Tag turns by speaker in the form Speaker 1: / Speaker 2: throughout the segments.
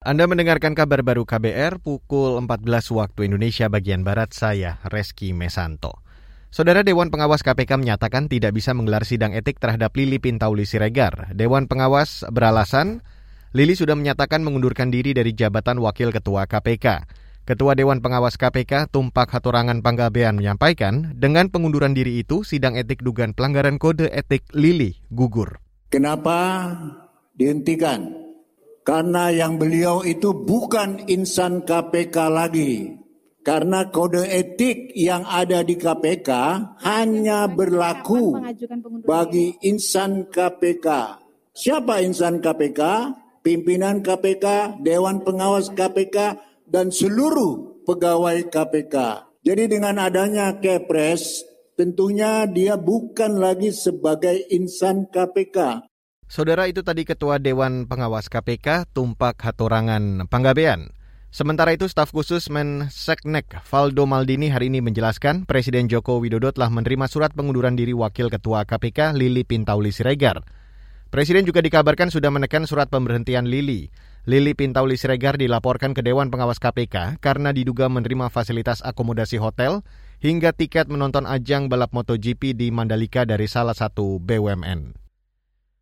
Speaker 1: Anda mendengarkan kabar baru KBR pukul 14 waktu Indonesia bagian Barat, saya Reski Mesanto. Saudara Dewan Pengawas KPK menyatakan tidak bisa menggelar sidang etik terhadap Lili Pintauli Siregar. Dewan Pengawas beralasan Lili sudah menyatakan mengundurkan diri dari jabatan Wakil Ketua KPK. Ketua Dewan Pengawas KPK Tumpak Hatorangan Panggabean menyampaikan, dengan pengunduran diri itu, sidang etik dugaan pelanggaran kode etik Lili gugur.
Speaker 2: Kenapa dihentikan? Karena yang beliau itu bukan insan KPK lagi. Karena kode etik yang ada di KPK hanya berlaku bagi insan KPK. Siapa insan KPK? Pimpinan KPK, Dewan Pengawas KPK, dan seluruh pegawai KPK. Jadi dengan adanya Kepres, tentunya dia bukan lagi sebagai insan KPK.
Speaker 1: Saudara itu tadi Ketua Dewan Pengawas KPK Tumpak Hatorangan Panggabean. Sementara itu staf khusus Menseknek Valdo Maldini hari ini menjelaskan Presiden Joko Widodo telah menerima surat pengunduran diri Wakil Ketua KPK Lili Pintauli Siregar. Presiden juga dikabarkan sudah menekan surat pemberhentian Lili. Lili Pintauli Siregar dilaporkan ke Dewan Pengawas KPK karena diduga menerima fasilitas akomodasi hotel hingga tiket menonton ajang balap MotoGP di Mandalika dari salah satu BUMN.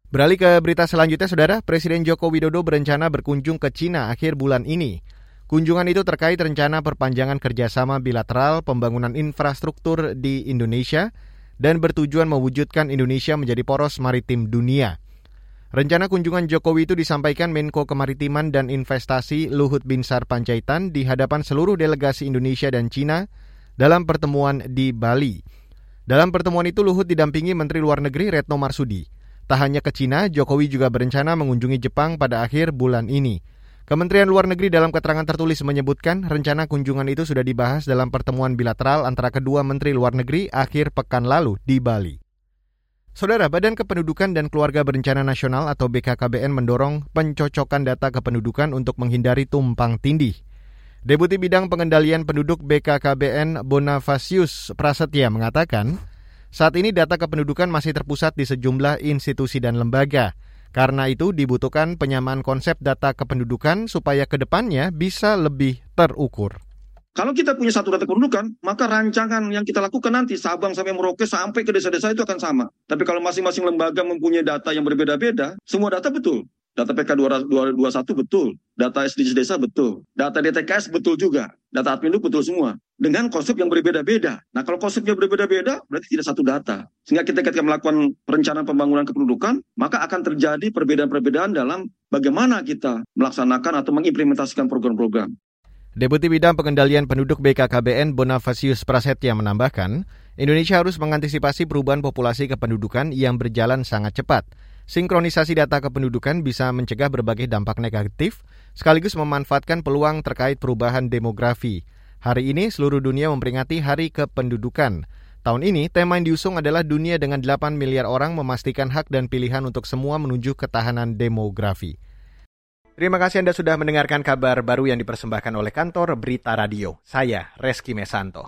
Speaker 1: Beralih ke berita selanjutnya, Saudara, Presiden Joko Widodo berencana berkunjung ke Cina akhir bulan ini. Kunjungan itu terkait rencana perpanjangan kerjasama bilateral pembangunan infrastruktur di Indonesia dan bertujuan mewujudkan Indonesia menjadi poros maritim dunia. Rencana kunjungan Jokowi itu disampaikan Menko Kemaritiman dan Investasi Luhut Binsar Panjaitan di hadapan seluruh delegasi Indonesia dan Cina dalam pertemuan di Bali. Dalam pertemuan itu Luhut didampingi Menteri Luar Negeri Retno Marsudi. Tak hanya ke Cina, Jokowi juga berencana mengunjungi Jepang pada akhir bulan ini. Kementerian Luar Negeri dalam keterangan tertulis menyebutkan rencana kunjungan itu sudah dibahas dalam pertemuan bilateral antara kedua Menteri Luar Negeri akhir pekan lalu di Bali. Saudara, Badan Kependudukan dan Keluarga Berencana Nasional atau BKKBN mendorong pencocokan data kependudukan untuk menghindari tumpang tindih. Deputi Bidang Pengendalian Penduduk BKKBN Bonavasius Prasetya mengatakan, saat ini data kependudukan masih terpusat di sejumlah institusi dan lembaga. Karena itu dibutuhkan penyamaan konsep data kependudukan supaya ke depannya bisa lebih terukur.
Speaker 3: Kalau kita punya satu data kependudukan, maka rancangan yang kita lakukan nanti Sabang sampai Merauke sampai ke desa-desa itu akan sama. Tapi kalau masing-masing lembaga mempunyai data yang berbeda-beda, semua data betul. Data PK 221 betul, data SDGs desa betul, data DTKS betul juga, data Adminduk betul semua. Dengan konsep yang berbeda-beda. Nah kalau konsepnya berbeda-beda, berarti tidak satu data. Sehingga kita ketika melakukan perencanaan pembangunan kependudukan, maka akan terjadi perbedaan-perbedaan dalam bagaimana kita melaksanakan atau mengimplementasikan program-program.
Speaker 1: Deputi Bidang Pengendalian Penduduk BKKBN Bonavasius Prasetya menambahkan, Indonesia harus mengantisipasi perubahan populasi kependudukan yang berjalan sangat cepat. Sinkronisasi data kependudukan bisa mencegah berbagai dampak negatif, sekaligus memanfaatkan peluang terkait perubahan demografi. Hari ini seluruh dunia memperingati Hari Kependudukan. Tahun ini, tema yang diusung adalah dunia dengan 8 miliar orang memastikan hak dan pilihan untuk semua menuju ketahanan demografi. Terima kasih Anda sudah mendengarkan kabar baru yang dipersembahkan oleh kantor Berita Radio. Saya Reski Mesanto.